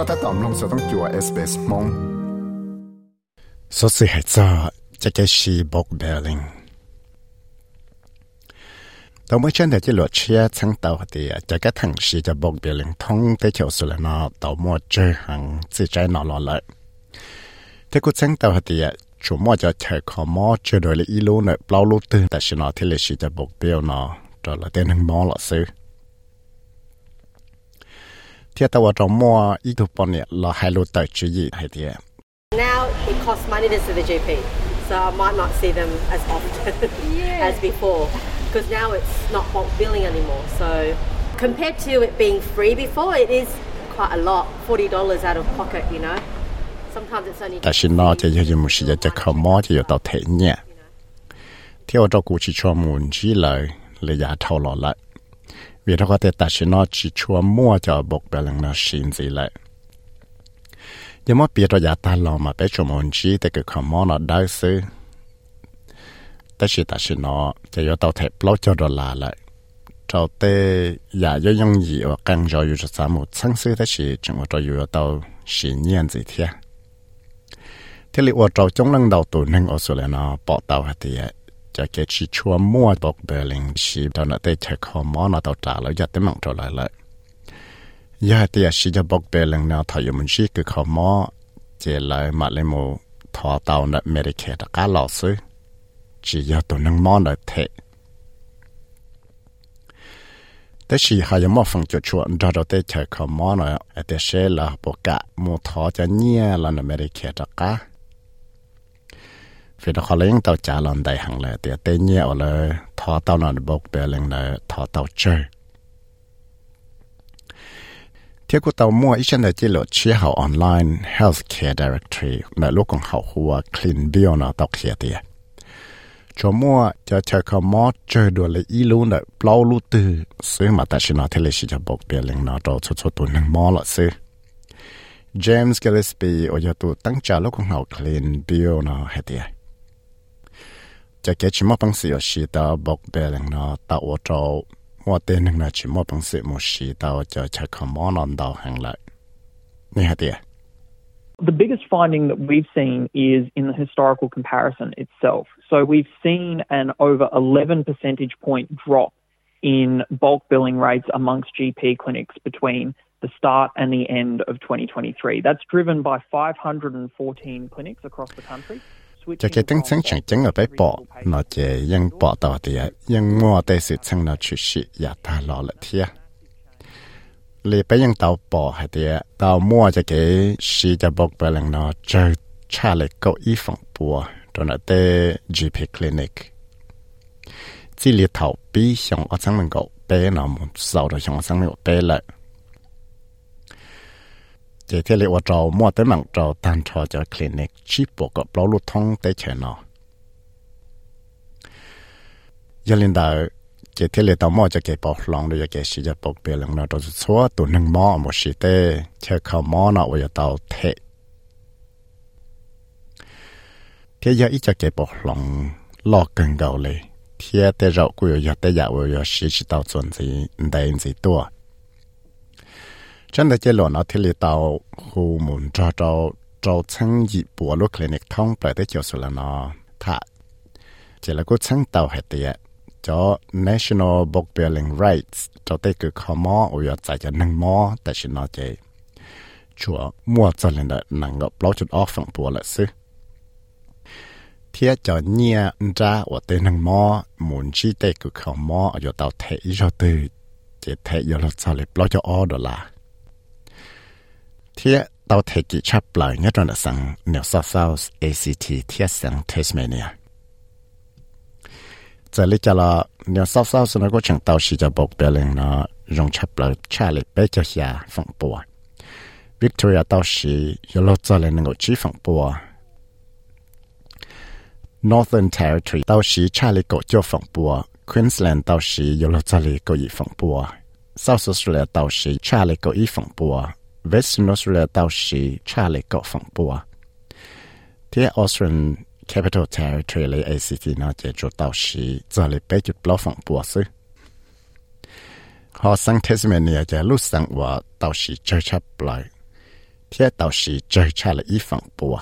ก็ถ้าตอมลงจะต้องจัว SBS มง số sự hệ cho cho cái gì bốc bè linh tao mới chân để cái luật chia chẳng tàu thì cho cái thằng sĩ cho bốc bè linh thông tới chỗ sự là nó tàu mua chơi hàng chỉ trái nó lo lại thế cũng chẳng tàu thì chủ mua cho chơi khó mua chơi rồi là ít luôn nữa bao lúc tư tại 听到我周末一头帮你老海路带主意，海爹。Now it costs money to see the GP, so I might not see them as often yeah. as before, because now it's not free billing anymore. So, compared to it being free before, it is quite a lot, forty dollars out of pocket, you know. Sometimes it's only. 但是那这些就木时间，这靠妈就要到退年。天我这过去出门子来，你也偷落了。vì nó có ta sẽ nó chỉ chua mua cho bọc bè lần nó xin gì lại nhưng mà biết rồi ta lo mà bé cho môn chi thì cứ không nó đau sư ta sẽ ta sẽ nó cho yo tao thể cho rồi là lại cho tê giả yo yung gì ở căng rồi yo cho sa một sáng sư chúng ta yo tao xin nhiên gì thế thế liệu ở trong năng đầu tụ năng ở số là nó bỏ tao hạt tiền จงลังดาวตัวหนึ่งเอาสุดเลยเนาะปอดาวหัดที่จะเกิดชิชัวมั่วบอกเบลลิงชีตอนนั้นได้เช็คข้อมูลเนาะตัวจ่าแล้วยัดเต็มมังตัวเลยเลยยาเตียชีจะบอกเบลลิงเนาะถอยมันชีคือข้อมูลเจเลยมาเลยมูทอเตาเนาะเมริเคตก้าหล่อซื้อchỉ要ตัวนึงมอนเลยเทแต่ชีหายมอฟังจุดชวนเราเราได้เช็คข้อมูลเนาะแต่เชลละปกะมูทอจะเนี่ยละเนาะเมริเคตก้า vì nó họ lấy tàu trả lòng đại hàng lại thì tên nhiều là thọ tàu nó bốc bè lên là thọ tàu chơi. Thế của tàu mua ít chân là chỉ lộ chia hậu online healthcare directory là lúc còn hậu hùa clean bill nó tàu kia thì cho mua cho chờ có mua chơi đùa là ý luôn là bao lúc từ xứ mà ta chỉ nói thế là chỉ cho bốc bè lên nó đâu cho cho tụi nâng mua là xứ. James Gillespie ở giờ tôi tăng trả lúc còn hậu clean bill nó hết The biggest finding that we've seen is in the historical comparison itself. So we've seen an over 11 percentage point drop in bulk billing rates amongst GP clinics between the start and the end of 2023. That's driven by 514 clinics across the country. cho cái tính chân chẳng chân ở bãi bỏ nó chỉ ยัง bỏ tàu thì ยัง mua tay sự chân nó chỉ sĩ ya ta lo lại thiệt lì bãi ยัง tàu bỏ hay thì tàu mua cho cái sĩ cho bốc bãi lần nó chơi cha lại cậu y phòng bùa rồi nó tê GP clinic chỉ lì thảo bí xong ở trong mình cậu bé nó một sau rồi xong ở trong mình bé lại chỉ khi lấy vào mua tới mạng trâu tan trò cho clinic chip bộ cọp lỗ lụt thông tới chợ nó giờ lên đầu chỉ khi lấy tàu mua cái bọc lòng rồi cái sử bọc bìa lần nào đó số tụ nâng mò một sĩ tê chờ khảo mò nó vào tàu thế thế giờ ít cho cái bọc lòng lo cần gạo lấy thế thế rậu của giờ giờ vào sử dụng tàu chuẩn gì đây gì tua. 真的这罗那天里到后门找找找成一波罗 clinic 通白的就是了呢，他这那个成到还的。cho National Book Building Rights cho tới cứ khó mò ở giờ tại cho nâng mò tại xin nó chơi mua cho lên đó nâng gặp lâu chút off phẳng bùa lại sư thiết cho nhia ra ở tới nâng mò muốn chi tới cứ khó mò ở giờ tàu thể cho từ chỉ thể giờ là sao lại lâu cho o đó là ที่เราเทกิชับปล่อยเงี้ยตอนสังเนวซาวซาวส์ ACT ที่สังเทสเมเนียจะลิจะละเนวซาวซาวส์นะก็ช่างเตาชีจะบอกเปล่งเนาะยงชับปล่อยชาลิเปเจียฟังปัววิกตอเรียเตาชียลจะเลนงก็ชีฟังปัว Northern Territory เตาชีชาลิโกเจียวฝั่งปัว Queensland เตาชียลจะเลก็อีฟังปัว South Australia เตาชีชาลิโกอีฟังปัว West Australia 倒是差了高风波啊，伫 Australian Capital Territory 的 A C D 呢，就就倒是差了百几不风波子。好，上天上面呢，在路上话倒是追差不来，天倒是追差了一风波。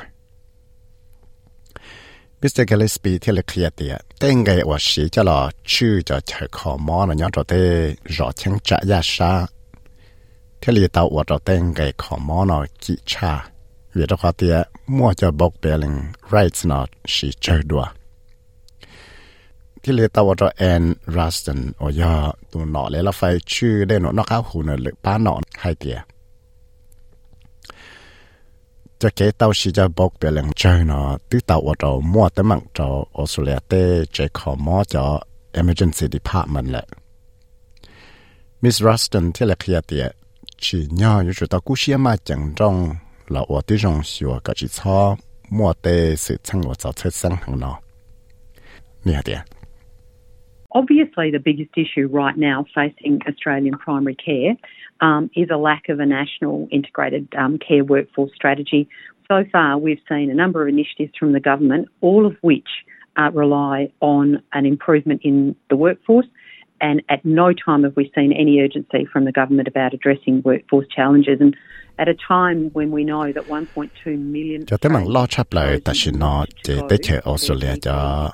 Mr Gillespie 伫了开药店，顶个我是叫了拄着去考猫了，两只在绕天转眼山。 เทลีตาอวดเราเต้งไก่ขอมอนอกิชาเวทขอเตียมั่วจะบอกเปลิงไรส์นอชีเจอดัวที่เลตาวจอแอนรัสตันโอยาตัวหนอเลยลไฟชื่อได้หนอนอกข้าหูนหรือป้าหนอนให้เตียจะเกตาวชิจะบอกเปลี่ยนใจเนาะตื้อตาวจอมั่วแต่มังจอออสเรเลียเต้ใจขอมอจอ emergency department แหละมิสรัสตันที่เลขียเตีย chỉ như chúng ta cú xe mà chẳng trong là ở chỉ cho mua tê sự chăng ở cháu sang hàng nó Obviously, the biggest issue right now facing Australian primary care um, is a lack of a national integrated um, care workforce strategy. So far, we've seen a number of initiatives from the government, all of which uh, rely on an improvement in the workforce and at no time have we seen any urgency from the government about addressing workforce challenges. And at a time when we know that 1.2 million. Jo ta che Australia ja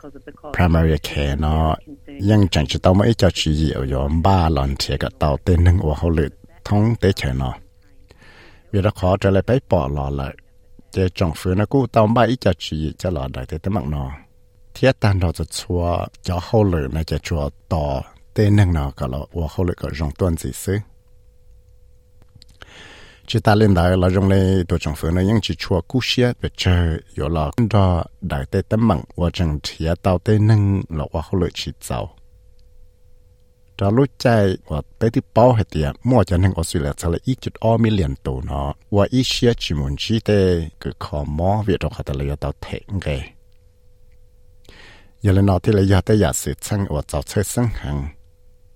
primary care no yang chang chi tao cha chi yi yo ba che tao te o ho le thong te che no. Vi ra kho tra pai la chong na ku tao cha chi cha dai te mang no. Thiệt tan đó cho chua cho hậu này cho chua to tê nâng nó cả lo và hậu lại cả rong tuần gì xứ chỉ ta lên đại là rong này tổ trưởng phương này những chỉ chua cú xia về chờ rồi là đó đại tê tâm mặn và chẳng thia tao tê năng là và hậu lại chỉ giàu trả lúc chạy và tới thì bao hết tiền mua cho nên Australia sẽ là ít chút ở million tổ nó và ít xia chỉ muốn chỉ tê cứ khó mò việc đó khát là tao thẹn ngay. giờ lên nó thì là giờ tới giờ sự sang và cháu chơi sang hằng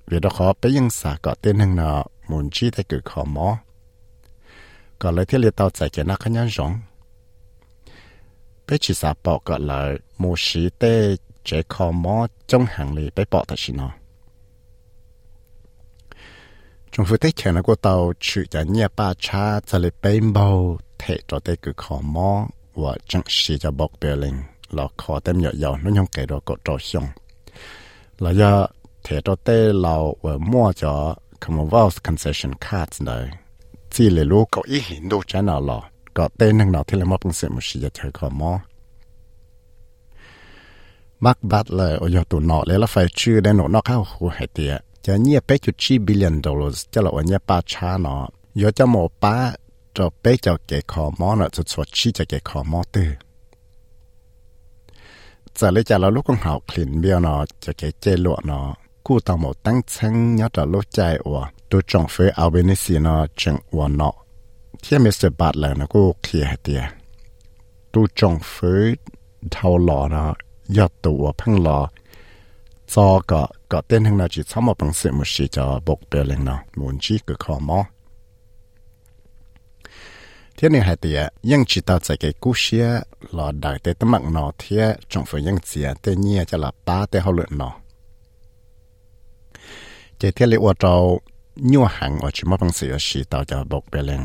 vì đó họ bây giờ sao có tên hàng nó muốn chi để cử khó mò có lấy thiết liệt tàu chạy cái nát nhá rong bé chỉ sa bỏ có lại một sĩ tê chế khó mò trong hàng lì bé bỏ thật xin nó trong phụ tết chèn nó của tàu chữ cho nhẹ ba cha cho lấy bé bao thể cho tê cứ khó và chẳng sĩ cho bọc bè linh, là khó tem nhỏ nhỏ nó nhông cái đó có trò xong là do เทตเตเราเวมัวจอ Commonwealth Concession Cards เลยที่เลยรู้ก็อีหินดูจันเอาหรอก็เต้นหนึ่งหนอที่เรามาเป็นเสียมุชีจะเธอขอมอมักบัตเลยอยตุนอเลยละไฟชื่อได้หนอนอกเข้าหูหายเตียจะเงียบไปจุดชีบิลเลนดอลลาร์จะเราเงียบป้าช้าหนอยอจะหมอป้าจะไปจะเกะขอมอนะจะดสวดชีจะเกะขอมอตื้อจะเลยจะเราลูกของเขาคลินเบี้ยวนอจะเกะเจลวหนอ cú tàu một tăng chân nhớ cho lúc chạy ở tôi trồng bên xì nó chẳng thế nó thì Mr. lại nó cũng kia tìa tôi trồng phế thâu lò nó giờ tụ phăng lò cho cả cả tên hàng nào chỉ tham một bằng sự một sự cho bộc bè lên nó muốn chỉ cái khó mò thế này hay tìa nhưng chỉ tạo ra cái cú xia là đại tế tấm mạng nó thế trồng phế nhưng chỉ tế nhia cho là ba tế hậu lượng nó chỉ thiết lý ở trâu nhu hàng ở chỉ mất bằng sự sĩ tạo cho bốc bê lên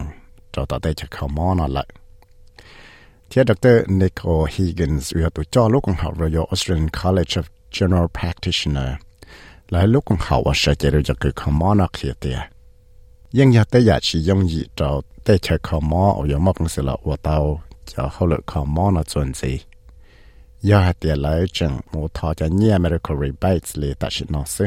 cho tạo đây cho khó mò nó lại Thì Higgins vừa tụ cho lúc còn học Royal Australian College of General Practitioner lại lúc còn học ở sẽ chế cho cái khó mò nó kia tiệt nhưng giờ tới giờ chỉ dùng gì cho tới cho khó mò ở giống mất bằng sự là ở tàu cho hậu lực khó mò nó chuẩn gì giờ hạt tiệt lại chẳng một thọ cho nhiều American rebates li ta chỉ nó xứ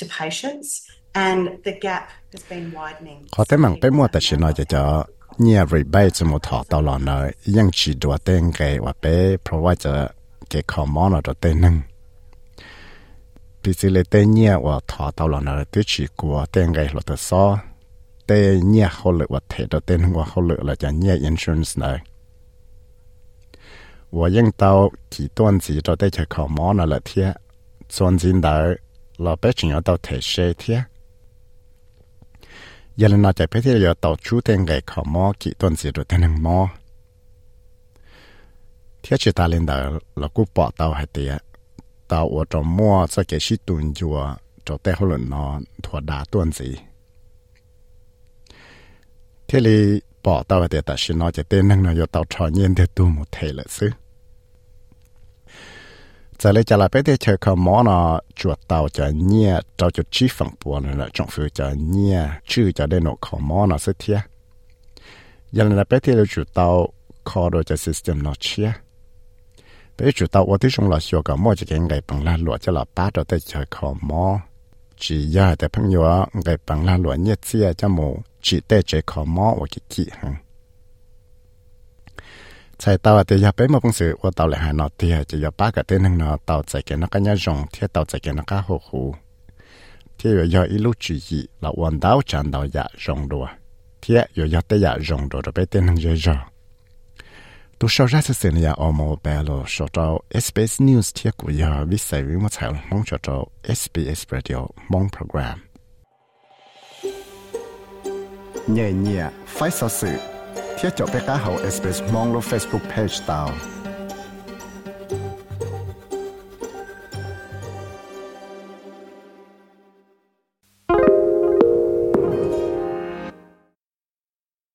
to patients. And the gap has been widening. có thể mang bé mua tại chỉ nói cho cho nhiều rebate cho một thọ tàu lòn này nhưng chỉ đùa tên cái và bé provide cho cái khó mò nó cho tên nâng vì sự lệ tên nhiều và thọ tàu lòn này tôi chỉ của tên cái là tự so tê nhẹ hậu lệ vật thể đầu tiên hoa hậu lệ là cho nhẹ insurance này 我应到几段子到底去考毛那了天，专进到 là bé chỉ nhớ tàu thể xe thế giờ là nó chạy bé thì giờ tàu chú tên gậy khó mò kỹ tuần gì rồi tên hàng mò thế chỉ ta lên đảo là cú bỏ tàu hay tiệt tàu ở trong mò, cho cái gì tuần chùa cho té hồ lần nó thua đá tuần gì thế thì bỏ tàu hay tiệt ta xin nó chạy tên hàng nó giờ tàu trò nhiên thì tu một thể là xứ giờ lấy trả lại bé thì chơi không món nó chuột tàu cho nhẹ cho cho chi phần bùa nữa trong phía cho nhẹ chữ cho đến nó không món nó sẽ thiệt giờ là bé thì chuột tàu khó đồ cho system nó chia bé chuột tàu ởที่ trong là sửa cả mỗi cái ngày bằng la lụa cho là ba đồ tới chơi không món chỉ ra để 朋友 ngày bằng la lụa nhẹ chia cho mù chỉ để chơi không món ở cái kỹ hàng chạy tàu thì giờ bé mà cũng sự ô tàu lại hà nọ thì chỉ giờ cái tên hàng nọ tàu chạy cái nó cái nhà rồng, thì tàu chạy cái nó thì giờ chú ý là quần đảo chẳng đảo dạ rồng đồ thì giờ giờ tới dạ rồng đồ rồi bé tên ở một bé SBS News, thì của giờ viết sai với một SBS Radio, mong program. Nhẹ nhẹ, phải sao sự ที่ยยอยาเตยาจงดัวจะไปเต้นนึงเยอะๆตัวชาวราชเนียอโมเบลชอจาว SBS News เที่ยกุยาวิสัยวิมัยมองชอจาว